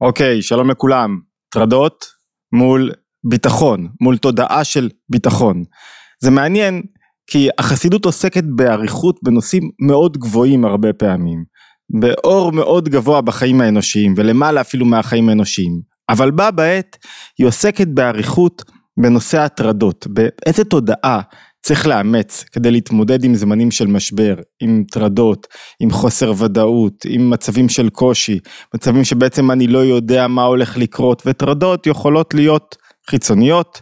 אוקיי, שלום לכולם. טרדות מול ביטחון, מול תודעה של ביטחון. זה מעניין כי החסידות עוסקת באריכות בנושאים מאוד גבוהים הרבה פעמים. באור מאוד גבוה בחיים האנושיים ולמעלה אפילו מהחיים האנושיים. אבל בה בעת היא עוסקת באריכות בנושא הטרדות, באיזה תודעה צריך לאמץ כדי להתמודד עם זמנים של משבר, עם טרדות, עם חוסר ודאות, עם מצבים של קושי, מצבים שבעצם אני לא יודע מה הולך לקרות, וטרדות יכולות להיות חיצוניות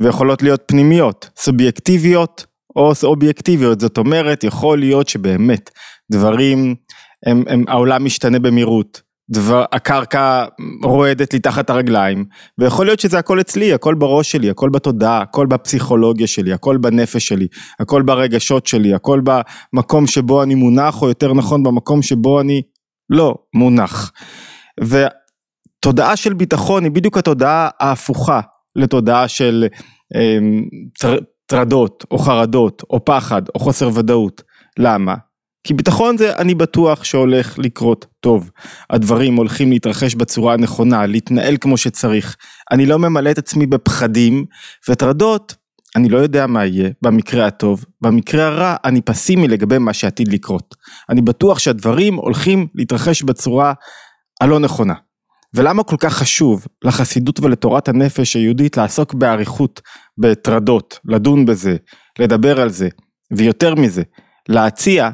ויכולות להיות פנימיות, סובייקטיביות או אובייקטיביות, זאת אומרת יכול להיות שבאמת דברים, הם, הם, העולם משתנה במהירות, דבר, הקרקע רועדת לי תחת הרגליים, ויכול להיות שזה הכל אצלי, הכל בראש שלי, הכל בתודעה, הכל בפסיכולוגיה שלי, הכל בנפש שלי, הכל ברגשות שלי, הכל במקום שבו אני מונח, או יותר נכון במקום שבו אני לא מונח. ותודעה של ביטחון היא בדיוק התודעה ההפוכה לתודעה של אה, טרדות, או חרדות, או פחד, או חוסר ודאות. למה? כי ביטחון זה אני בטוח שהולך לקרות טוב. הדברים הולכים להתרחש בצורה הנכונה, להתנהל כמו שצריך. אני לא ממלא את עצמי בפחדים וטרדות, אני לא יודע מה יהיה במקרה הטוב, במקרה הרע אני פסימי לגבי מה שעתיד לקרות. אני בטוח שהדברים הולכים להתרחש בצורה הלא נכונה. ולמה כל כך חשוב לחסידות ולתורת הנפש היהודית לעסוק באריכות בטרדות, לדון בזה, לדבר על זה, ויותר מזה, להציע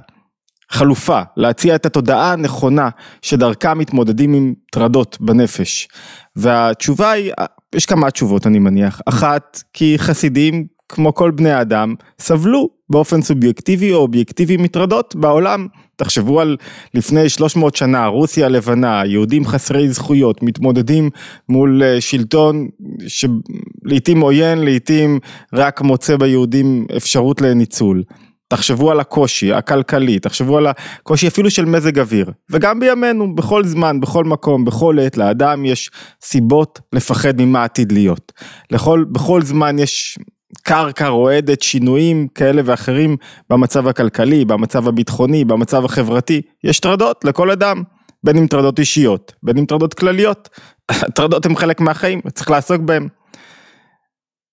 חלופה, להציע את התודעה הנכונה שדרכה מתמודדים עם טרדות בנפש. והתשובה היא, יש כמה תשובות אני מניח, אחת כי חסידים כמו כל בני האדם סבלו באופן סובייקטיבי או אובייקטיבי מטרדות בעולם. תחשבו על לפני 300 שנה, רוסיה הלבנה, יהודים חסרי זכויות, מתמודדים מול אה, שלטון שלעיתים עוין, לעיתים רק מוצא ביהודים אפשרות לניצול. תחשבו על הקושי הכלכלי, תחשבו על הקושי אפילו של מזג אוויר, וגם בימינו, בכל זמן, בכל מקום, בכל עת, לאדם יש סיבות לפחד ממה עתיד להיות. לכל, בכל זמן יש קרקע רועדת, שינויים כאלה ואחרים במצב הכלכלי, במצב הביטחוני, במצב החברתי, יש טרדות לכל אדם, בין אם טרדות אישיות, בין אם טרדות כלליות, הטרדות הן חלק מהחיים, צריך לעסוק בהן.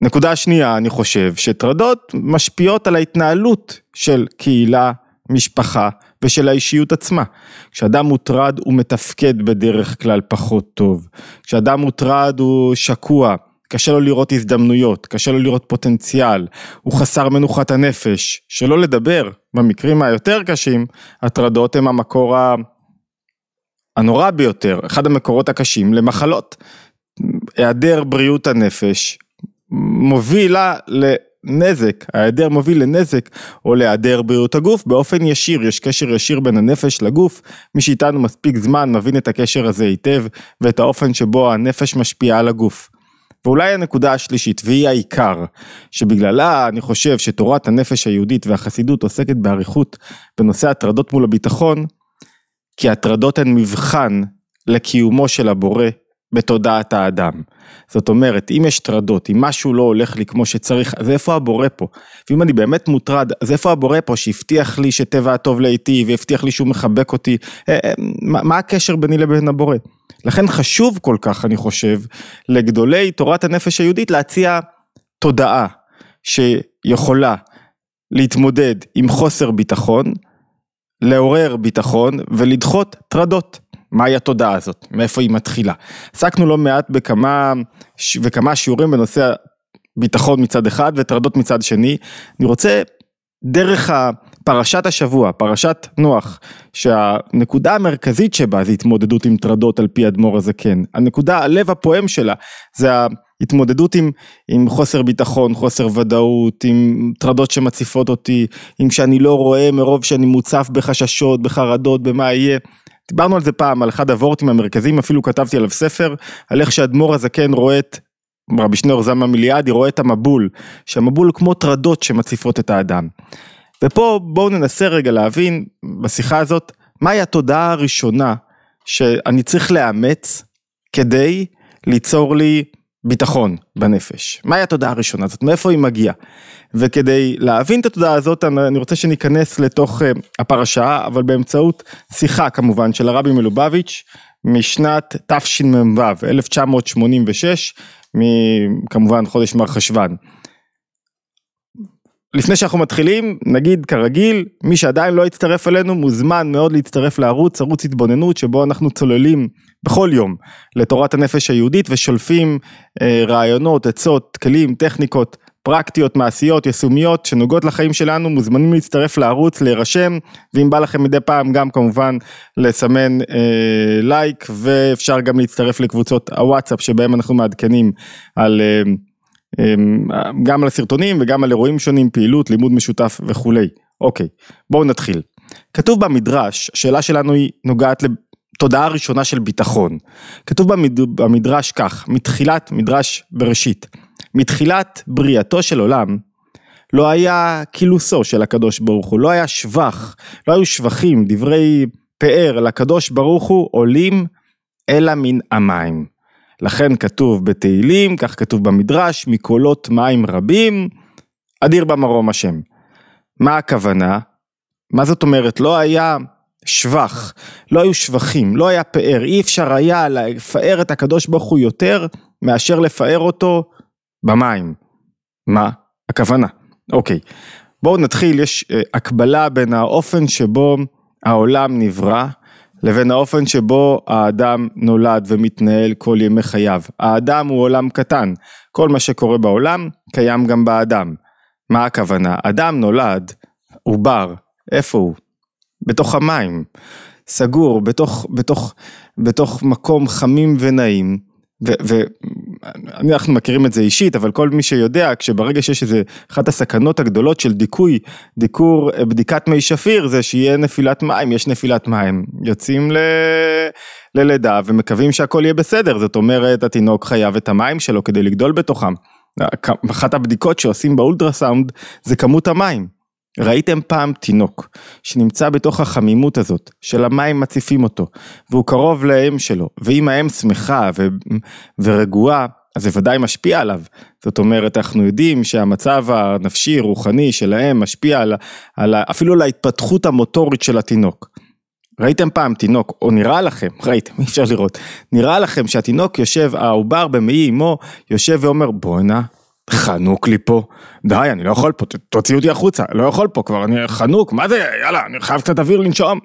נקודה שנייה, אני חושב שטרדות משפיעות על ההתנהלות של קהילה, משפחה ושל האישיות עצמה. כשאדם מוטרד הוא מתפקד בדרך כלל פחות טוב. כשאדם מוטרד הוא שקוע, קשה לו לראות הזדמנויות, קשה לו לראות פוטנציאל, הוא חסר מנוחת הנפש. שלא לדבר, במקרים היותר קשים, הטרדות הם המקור הנורא ביותר, אחד המקורות הקשים למחלות. היעדר בריאות הנפש מובילה לנזק, ההיעדר מוביל לנזק או להיעדר בריאות הגוף. באופן ישיר, יש קשר ישיר בין הנפש לגוף, מי שאיתנו מספיק זמן מבין את הקשר הזה היטב ואת האופן שבו הנפש משפיעה על הגוף. ואולי הנקודה השלישית, והיא העיקר, שבגללה אני חושב שתורת הנפש היהודית והחסידות עוסקת באריכות בנושא הטרדות מול הביטחון, כי הטרדות הן מבחן לקיומו של הבורא בתודעת האדם. זאת אומרת, אם יש טרדות, אם משהו לא הולך לי כמו שצריך, אז איפה הבורא פה? ואם אני באמת מוטרד, אז איפה הבורא פה שהבטיח לי שטבע הטוב לאיתי, והבטיח לי שהוא מחבק אותי? אה, אה, מה, מה הקשר ביני לבין הבורא? לכן חשוב כל כך, אני חושב, לגדולי תורת הנפש היהודית להציע תודעה שיכולה להתמודד עם חוסר ביטחון, לעורר ביטחון ולדחות טרדות. מהי התודעה הזאת, מאיפה היא מתחילה. עסקנו לא מעט בכמה וכמה שיעורים בנושא ביטחון מצד אחד וטרדות מצד שני. אני רוצה דרך פרשת השבוע, פרשת נוח, שהנקודה המרכזית שבה זה התמודדות עם טרדות על פי אדמו"ר הזקן. הנקודה, הלב הפועם שלה, זה ההתמודדות עם, עם חוסר ביטחון, חוסר ודאות, עם טרדות שמציפות אותי, עם שאני לא רואה מרוב שאני מוצף בחששות, בחרדות, במה יהיה. דיברנו על זה פעם, על אחד הוורטים המרכזיים, אפילו כתבתי עליו ספר, על איך שאדמו"ר הזקן רואה את, רבי שניאור זלמן מיליאדי רואה את המבול, שהמבול כמו טרדות שמציפות את האדם. ופה בואו ננסה רגע להבין בשיחה הזאת, מהי התודעה הראשונה שאני צריך לאמץ כדי ליצור לי ביטחון בנפש. מהי התודעה הראשונה הזאת? מאיפה היא מגיעה? וכדי להבין את התודעה הזאת אני רוצה שניכנס לתוך אה, הפרשה, אבל באמצעות שיחה כמובן של הרבי מלובביץ', משנת תשמ"ו, 1986, מכמובן חודש מרחשוון. לפני שאנחנו מתחילים, נגיד כרגיל, מי שעדיין לא הצטרף אלינו מוזמן מאוד להצטרף לערוץ, ערוץ התבוננות שבו אנחנו צוללים בכל יום לתורת הנפש היהודית ושולפים אה, רעיונות, עצות, כלים, טכניקות פרקטיות, מעשיות, יישומיות שנוגעות לחיים שלנו, מוזמנים להצטרף לערוץ, להירשם, ואם בא לכם מדי פעם גם כמובן לסמן אה, לייק, ואפשר גם להצטרף לקבוצות הוואטסאפ שבהם אנחנו מעדכנים על... אה, גם על הסרטונים וגם על אירועים שונים, פעילות, לימוד משותף וכולי. אוקיי, בואו נתחיל. כתוב במדרש, השאלה שלנו היא נוגעת לתודעה ראשונה של ביטחון. כתוב במדרש כך, מתחילת מדרש בראשית, מתחילת בריאתו של עולם, לא היה קילוסו של הקדוש ברוך הוא, לא היה שבח, לא היו שבחים, דברי פאר לקדוש ברוך הוא עולים אלא מן המים. לכן כתוב בתהילים, כך כתוב במדרש, מקולות מים רבים, אדיר במרום השם. מה הכוונה? מה זאת אומרת? לא היה שבח, לא היו שבחים, לא היה פאר, אי אפשר היה לפאר את הקדוש ברוך הוא יותר מאשר לפאר אותו במים. מה הכוונה? אוקיי, בואו נתחיל, יש אה, הקבלה בין האופן שבו העולם נברא לבין האופן שבו האדם נולד ומתנהל כל ימי חייו. האדם הוא עולם קטן, כל מה שקורה בעולם קיים גם באדם. מה הכוונה? אדם נולד, עובר, איפה הוא? בתוך המים, סגור, בתוך, בתוך, בתוך מקום חמים ונעים, ואנחנו מכירים את זה אישית, אבל כל מי שיודע, כשברגע שיש איזה, אחת הסכנות הגדולות של דיכוי, דיקור, אה, בדיקת מי שפיר, זה שיהיה נפילת מים, יש נפילת מים, יוצאים ל... ללידה ומקווים שהכל יהיה בסדר, זאת אומרת התינוק חייב את המים שלו כדי לגדול בתוכם. אחת הבדיקות שעושים באולטרסאונד זה כמות המים. ראיתם פעם תינוק שנמצא בתוך החמימות הזאת של המים מציפים אותו והוא קרוב לאם שלו ואם האם שמחה ו... ורגועה אז זה ודאי משפיע עליו. זאת אומרת אנחנו יודעים שהמצב הנפשי רוחני של האם משפיע על, על אפילו על ההתפתחות המוטורית של התינוק. ראיתם פעם תינוק, או נראה לכם, ראיתם, אי אפשר לראות, נראה לכם שהתינוק יושב, העובר במעי אמו, יושב ואומר בואנה, חנוק לי פה, די, אני לא יכול פה, תוציאו אותי החוצה, לא יכול פה כבר, אני חנוק, מה זה, יאללה, אני חייב קצת אוויר לנשום.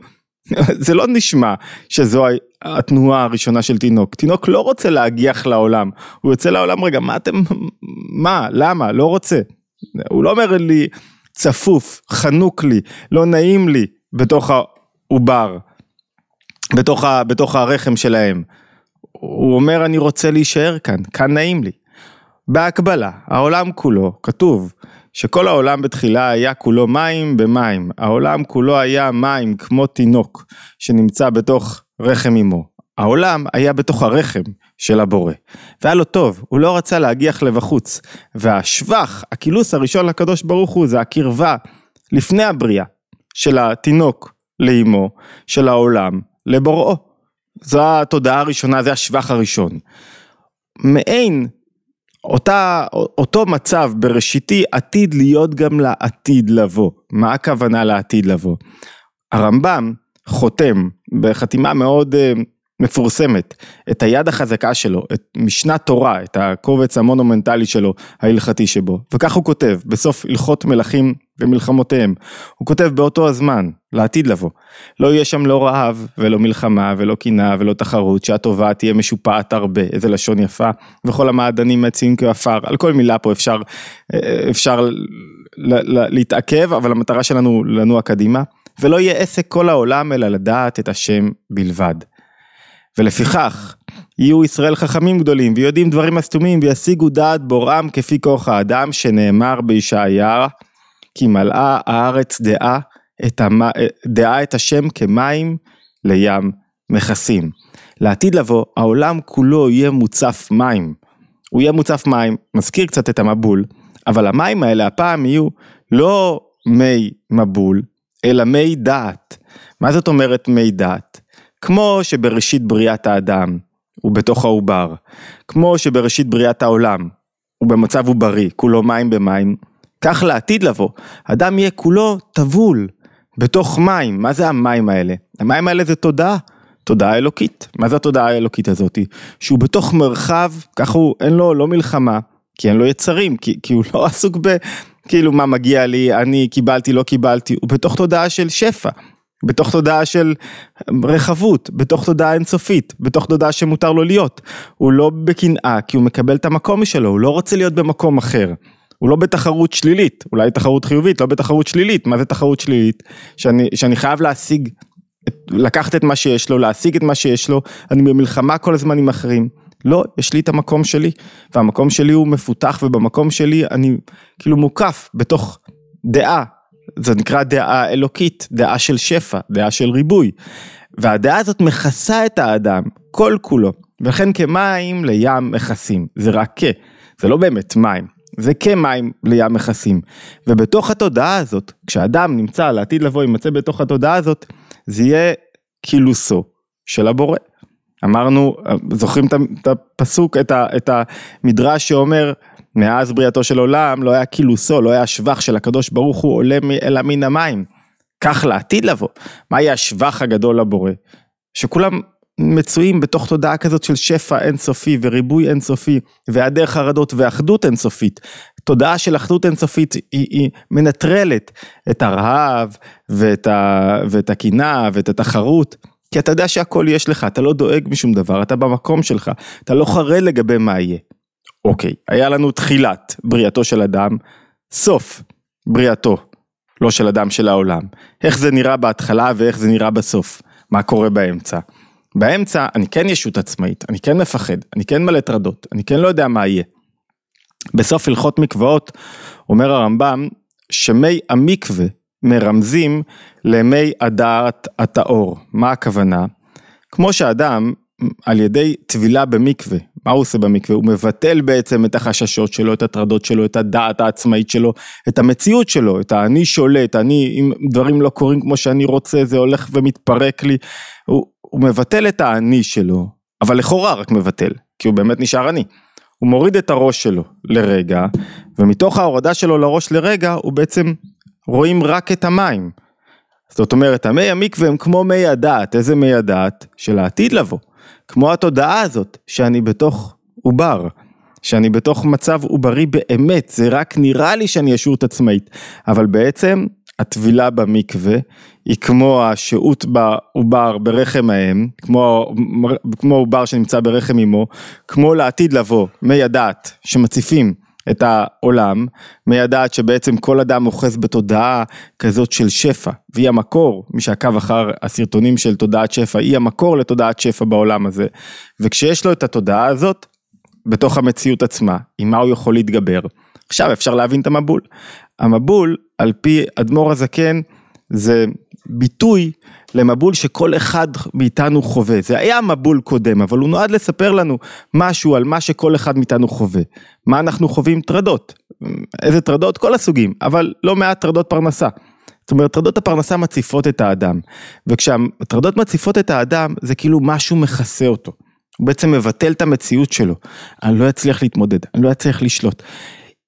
זה לא נשמע שזו התנועה הראשונה של תינוק, תינוק לא רוצה להגיח לעולם, הוא יוצא לעולם, רגע, מה אתם, מה, למה, לא רוצה. הוא לא אומר לי, צפוף, חנוק לי, לא נעים לי, בתוך העובר, בתוך, ה, בתוך הרחם שלהם. הוא אומר, אני רוצה להישאר כאן, כאן נעים לי. בהקבלה, העולם כולו, כתוב שכל העולם בתחילה היה כולו מים במים, העולם כולו היה מים כמו תינוק שנמצא בתוך רחם אמו. העולם היה בתוך הרחם של הבורא, והיה לו טוב, הוא לא רצה להגיח לבחוץ, והשבח, הכילוס הראשון לקדוש ברוך הוא זה הקרבה לפני הבריאה של התינוק לאמו, של העולם לבוראו. זו התודעה הראשונה, זה השבח הראשון. מעין אותה, אותו מצב בראשיתי עתיד להיות גם לעתיד לבוא. מה הכוונה לעתיד לבוא? הרמב"ם חותם בחתימה מאוד uh, מפורסמת את היד החזקה שלו, את משנת תורה, את הקובץ המונומנטלי שלו, ההלכתי שבו, וכך הוא כותב בסוף הלכות מלכים ומלחמותיהם. הוא כותב באותו הזמן, לעתיד לבוא. לא יהיה שם לא רעב ולא מלחמה ולא קנאה ולא תחרות, שהטובה תהיה משופעת הרבה, איזה לשון יפה, וכל המעדנים מציעים כעפר, על כל מילה פה אפשר, אפשר להתעכב, אבל המטרה שלנו לנוע קדימה, ולא יהיה עסק כל העולם אלא לדעת את השם בלבד. ולפיכך, יהיו ישראל חכמים גדולים ויודעים דברים הסתומים וישיגו דעת בוראם כפי כוח האדם שנאמר בישעיה כי מלאה הארץ דעה את, המ... דעה את השם כמים לים מכסים. לעתיד לבוא העולם כולו יהיה מוצף מים. הוא יהיה מוצף מים, מזכיר קצת את המבול, אבל המים האלה הפעם יהיו לא מי מבול, אלא מי דעת. מה זאת אומרת מי דעת? כמו שבראשית בריאת האדם הוא בתוך העובר, כמו שבראשית בריאת העולם הוא במצב עוברי, כולו מים במים, כך לעתיד לבוא, אדם יהיה כולו טבול בתוך מים, מה זה המים האלה? המים האלה זה תודעה, תודעה אלוקית. מה זה התודעה האלוקית הזאת? שהוא בתוך מרחב, ככה הוא, אין לו לא מלחמה, כי אין לו יצרים, כי, כי הוא לא עסוק ב... כאילו מה מגיע לי, אני קיבלתי, לא קיבלתי, הוא בתוך תודעה של שפע. בתוך תודעה של רחבות, בתוך תודעה אינסופית, בתוך תודעה שמותר לו להיות. הוא לא בקנאה, כי הוא מקבל את המקום שלו, הוא לא רוצה להיות במקום אחר. הוא לא בתחרות שלילית, אולי תחרות חיובית, לא בתחרות שלילית. מה זה תחרות שלילית? שאני, שאני חייב להשיג, לקחת את מה שיש לו, להשיג את מה שיש לו, אני במלחמה כל הזמן עם אחרים. לא, יש לי את המקום שלי, והמקום שלי הוא מפותח, ובמקום שלי אני כאילו מוקף בתוך דעה, זה נקרא דעה אלוקית, דעה של שפע, דעה של ריבוי. והדעה הזאת מכסה את האדם, כל כולו, ולכן כמים לים מכסים, זה רק כ, זה לא באמת מים, זה כמים לים מכסים. ובתוך התודעה הזאת, כשאדם נמצא לעתיד לבוא, יימצא בתוך התודעה הזאת, זה יהיה קילוסו של הבורא. אמרנו, זוכרים את הפסוק, את המדרש שאומר, מאז בריאתו של עולם לא היה קילוסו, לא היה שבח של הקדוש ברוך הוא עולה אלא מן המים. כך לעתיד לבוא. מה יהיה השבח הגדול לבורא? שכולם מצויים בתוך תודעה כזאת של שפע אינסופי וריבוי אינסופי והיעדר חרדות ואחדות אינסופית. תודעה של אחדות אינסופית היא, היא מנטרלת את הרעב ואת, ה, ואת הקנאה ואת התחרות. כי אתה יודע שהכל יש לך, אתה לא דואג משום דבר, אתה במקום שלך, אתה לא חרד לגבי מה יהיה. אוקיי, היה לנו תחילת בריאתו של אדם, סוף בריאתו, לא של אדם של העולם. איך זה נראה בהתחלה ואיך זה נראה בסוף, מה קורה באמצע. באמצע אני כן ישות עצמאית, אני כן מפחד, אני כן מלא טרדות, אני כן לא יודע מה יהיה. בסוף הלכות מקוואות אומר הרמב"ם שמי המקווה מרמזים למי הדעת הטהור. מה הכוונה? כמו שאדם על ידי טבילה במקווה, מה הוא עושה במקווה? הוא מבטל בעצם את החששות שלו, את הטרדות שלו, את הדעת העצמאית שלו, את המציאות שלו, את האני שולט, אני, אם דברים לא קורים כמו שאני רוצה, זה הולך ומתפרק לי. הוא, הוא מבטל את האני שלו, אבל לכאורה רק מבטל, כי הוא באמת נשאר אני. הוא מוריד את הראש שלו לרגע, ומתוך ההורדה שלו לראש לרגע, הוא בעצם רואים רק את המים. זאת אומרת, המי המקווה הם כמו מי הדעת, איזה מי הדעת? של העתיד לבוא. כמו התודעה הזאת, שאני בתוך עובר, שאני בתוך מצב עוברי באמת, זה רק נראה לי שאני ישות עצמאית, אבל בעצם הטבילה במקווה היא כמו השהות בעובר ברחם האם, כמו, כמו עובר שנמצא ברחם אמו, כמו לעתיד לבוא, מי הדעת שמציפים את העולם, מהדעת שבעצם כל אדם אוחז בתודעה כזאת של שפע, והיא המקור, מי שעקב אחר הסרטונים של תודעת שפע, היא המקור לתודעת שפע בעולם הזה, וכשיש לו את התודעה הזאת, בתוך המציאות עצמה, עם מה הוא יכול להתגבר. עכשיו אפשר להבין את המבול. המבול, על פי אדמו"ר הזקן, זה ביטוי למבול שכל אחד מאיתנו חווה. זה היה מבול קודם, אבל הוא נועד לספר לנו משהו על מה שכל אחד מאיתנו חווה. מה אנחנו חווים? טרדות. איזה טרדות? כל הסוגים, אבל לא מעט טרדות פרנסה. זאת אומרת, טרדות הפרנסה מציפות את האדם. וכשהטרדות מציפות את האדם, זה כאילו משהו מכסה אותו. הוא בעצם מבטל את המציאות שלו. אני לא אצליח להתמודד, אני לא אצליח לשלוט.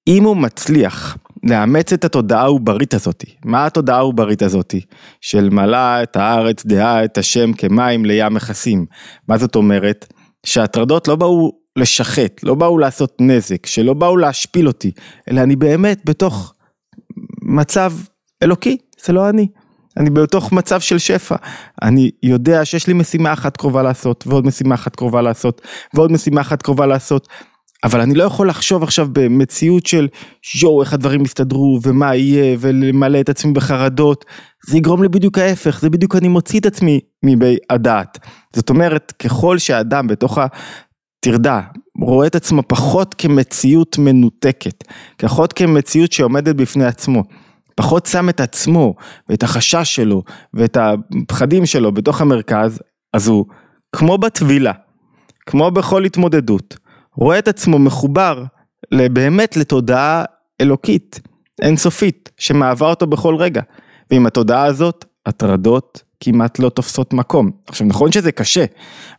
אם הוא מצליח לאמץ את התודעה העוברית הזאתי. מה התודעה העוברית הזאתי? של מלאה את הארץ דעה את השם כמים לים מכסים. מה זאת אומרת? שההטרדות לא באו לשחט, לא באו לעשות נזק, שלא באו להשפיל אותי, אלא אני באמת בתוך מצב אלוקי, זה לא אני. אני בתוך מצב של שפע. אני יודע שיש לי משימה אחת קרובה לעשות, ועוד משימה אחת קרובה לעשות, ועוד משימה אחת קרובה לעשות. אבל אני לא יכול לחשוב עכשיו במציאות של יואו איך הדברים יסתדרו ומה יהיה ולמלא את עצמי בחרדות, זה יגרום לי בדיוק ההפך, זה בדיוק אני מוציא את עצמי מבי הדעת. זאת אומרת, ככל שהאדם בתוך הטרדה רואה את עצמו פחות כמציאות מנותקת, פחות כמציאות שעומדת בפני עצמו, פחות שם את עצמו ואת החשש שלו ואת הפחדים שלו בתוך המרכז, אז הוא כמו בטבילה, כמו בכל התמודדות. רואה את עצמו מחובר באמת לתודעה אלוקית, אינסופית, שמהווה אותו בכל רגע. ועם התודעה הזאת, הטרדות כמעט לא תופסות מקום. עכשיו נכון שזה קשה,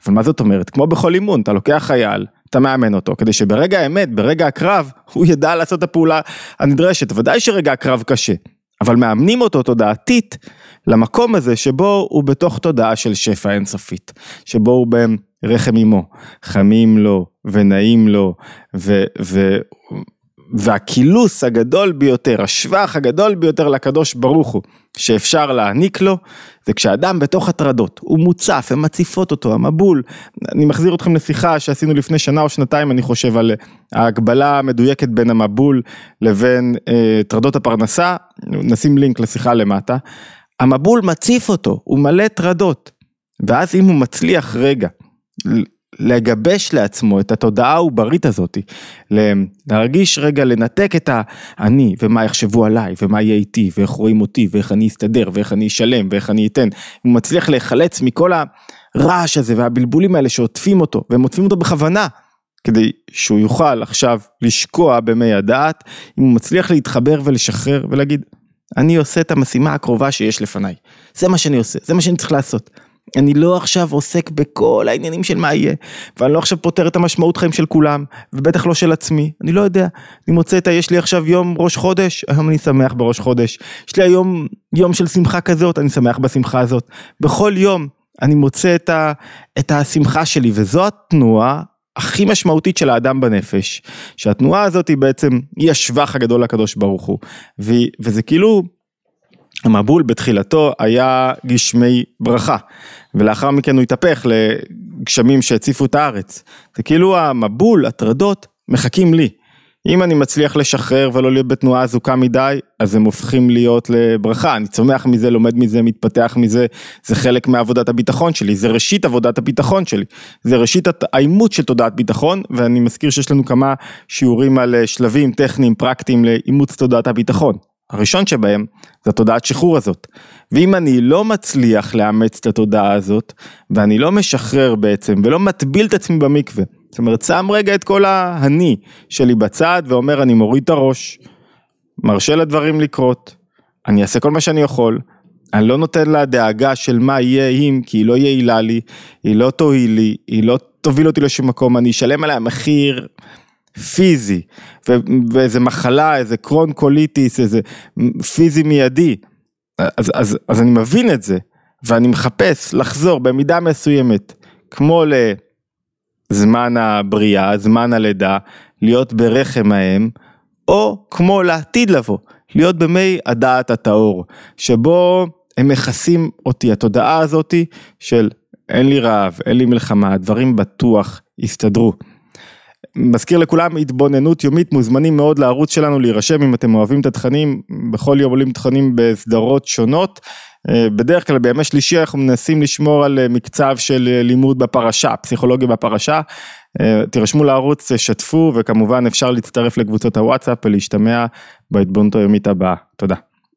אבל מה זאת אומרת? כמו בכל אימון, אתה לוקח חייל, אתה מאמן אותו, כדי שברגע האמת, ברגע הקרב, הוא ידע לעשות את הפעולה הנדרשת. ודאי שרגע הקרב קשה, אבל מאמנים אותו תודעתית למקום הזה שבו הוא בתוך תודעה של שפע אינסופית, שבו הוא ברחם אמו, חמים לו ונעים לו ו, ו, והקילוס הגדול ביותר, השבח הגדול ביותר לקדוש ברוך הוא, שאפשר להעניק לו, זה כשאדם בתוך הטרדות, הוא מוצף, הן מציפות אותו, המבול. אני מחזיר אתכם לשיחה שעשינו לפני שנה או שנתיים, אני חושב, על ההגבלה המדויקת בין המבול לבין אה, הפרנסה, נשים לינק לשיחה למטה. המבול מציף אותו, הוא מלא טרדות. ואז אם הוא מצליח רגע לגבש לעצמו את התודעה העוברית הזאת, להרגיש רגע, לנתק את האני ומה יחשבו עליי ומה יהיה איתי ואיך רואים אותי ואיך אני אסתדר ואיך אני אשלם ואיך אני אתן, הוא מצליח להיחלץ מכל הרעש הזה והבלבולים האלה שעוטפים אותו והם עוטפים אותו בכוונה. כדי שהוא יוכל עכשיו לשקוע במי הדעת, אם הוא מצליח להתחבר ולשחרר ולהגיד, אני עושה את המשימה הקרובה שיש לפניי, זה מה שאני עושה, זה מה שאני צריך לעשות. אני לא עכשיו עוסק בכל העניינים של מה יהיה, ואני לא עכשיו פותר את המשמעות חיים של כולם, ובטח לא של עצמי, אני לא יודע. אני מוצא את ה... יש לי עכשיו יום ראש חודש, היום אני שמח בראש חודש. יש לי היום יום של שמחה כזאת, אני שמח בשמחה הזאת. בכל יום אני מוצא את, ה, את השמחה שלי, וזו התנועה הכי משמעותית של האדם בנפש, שהתנועה הזאת היא בעצם, היא השבח הגדול לקדוש ברוך הוא. ו, וזה כאילו... המבול בתחילתו היה גשמי ברכה, ולאחר מכן הוא התהפך לגשמים שהציפו את הארץ. זה כאילו המבול, הטרדות, מחכים לי. אם אני מצליח לשחרר ולא להיות בתנועה אזוקה מדי, אז הם הופכים להיות לברכה, אני צומח מזה, לומד מזה, מתפתח מזה, זה חלק מעבודת הביטחון שלי, זה ראשית עבודת הביטחון שלי, זה ראשית האימות של תודעת ביטחון, ואני מזכיר שיש לנו כמה שיעורים על שלבים טכניים פרקטיים לאימוץ תודעת הביטחון. הראשון שבהם זה התודעת שחרור הזאת. ואם אני לא מצליח לאמץ את התודעה הזאת, ואני לא משחרר בעצם, ולא מטביל את עצמי במקווה, זאת אומרת, שם רגע את כל האני שלי בצד, ואומר, אני מוריד את הראש, מרשה לדברים לקרות, אני אעשה כל מה שאני יכול, אני לא נותן לדאגה של מה יהיה אם, כי היא לא יעילה לי, היא לא תועיל לי, היא לא תוביל אותי לשום מקום, אני אשלם עליה מחיר פיזי, ואיזה מחלה, איזה קרוהן קוליטיס, איזה פיזי מיידי. אז, אז, אז אני מבין את זה, ואני מחפש לחזור במידה מסוימת, כמו לזמן הבריאה, זמן הלידה, להיות ברחם האם, או כמו לעתיד לבוא, להיות במי הדעת הטהור, שבו הם מכסים אותי, התודעה הזאתי של אין לי רעב, אין לי מלחמה, הדברים בטוח יסתדרו. מזכיר לכולם התבוננות יומית מוזמנים מאוד לערוץ שלנו להירשם אם אתם אוהבים את התכנים. בכל יום עולים תכנים בסדרות שונות. אה, בדרך כלל בימי שלישי אנחנו מנסים לשמור על אה, מקצב של אה, לימוד בפרשה פסיכולוגיה בפרשה. תירשמו לערוץ שתפו וכמובן אפשר להצטרף לקבוצות הוואטסאפ ולהשתמע בהתבוננות היומית הבאה. תודה.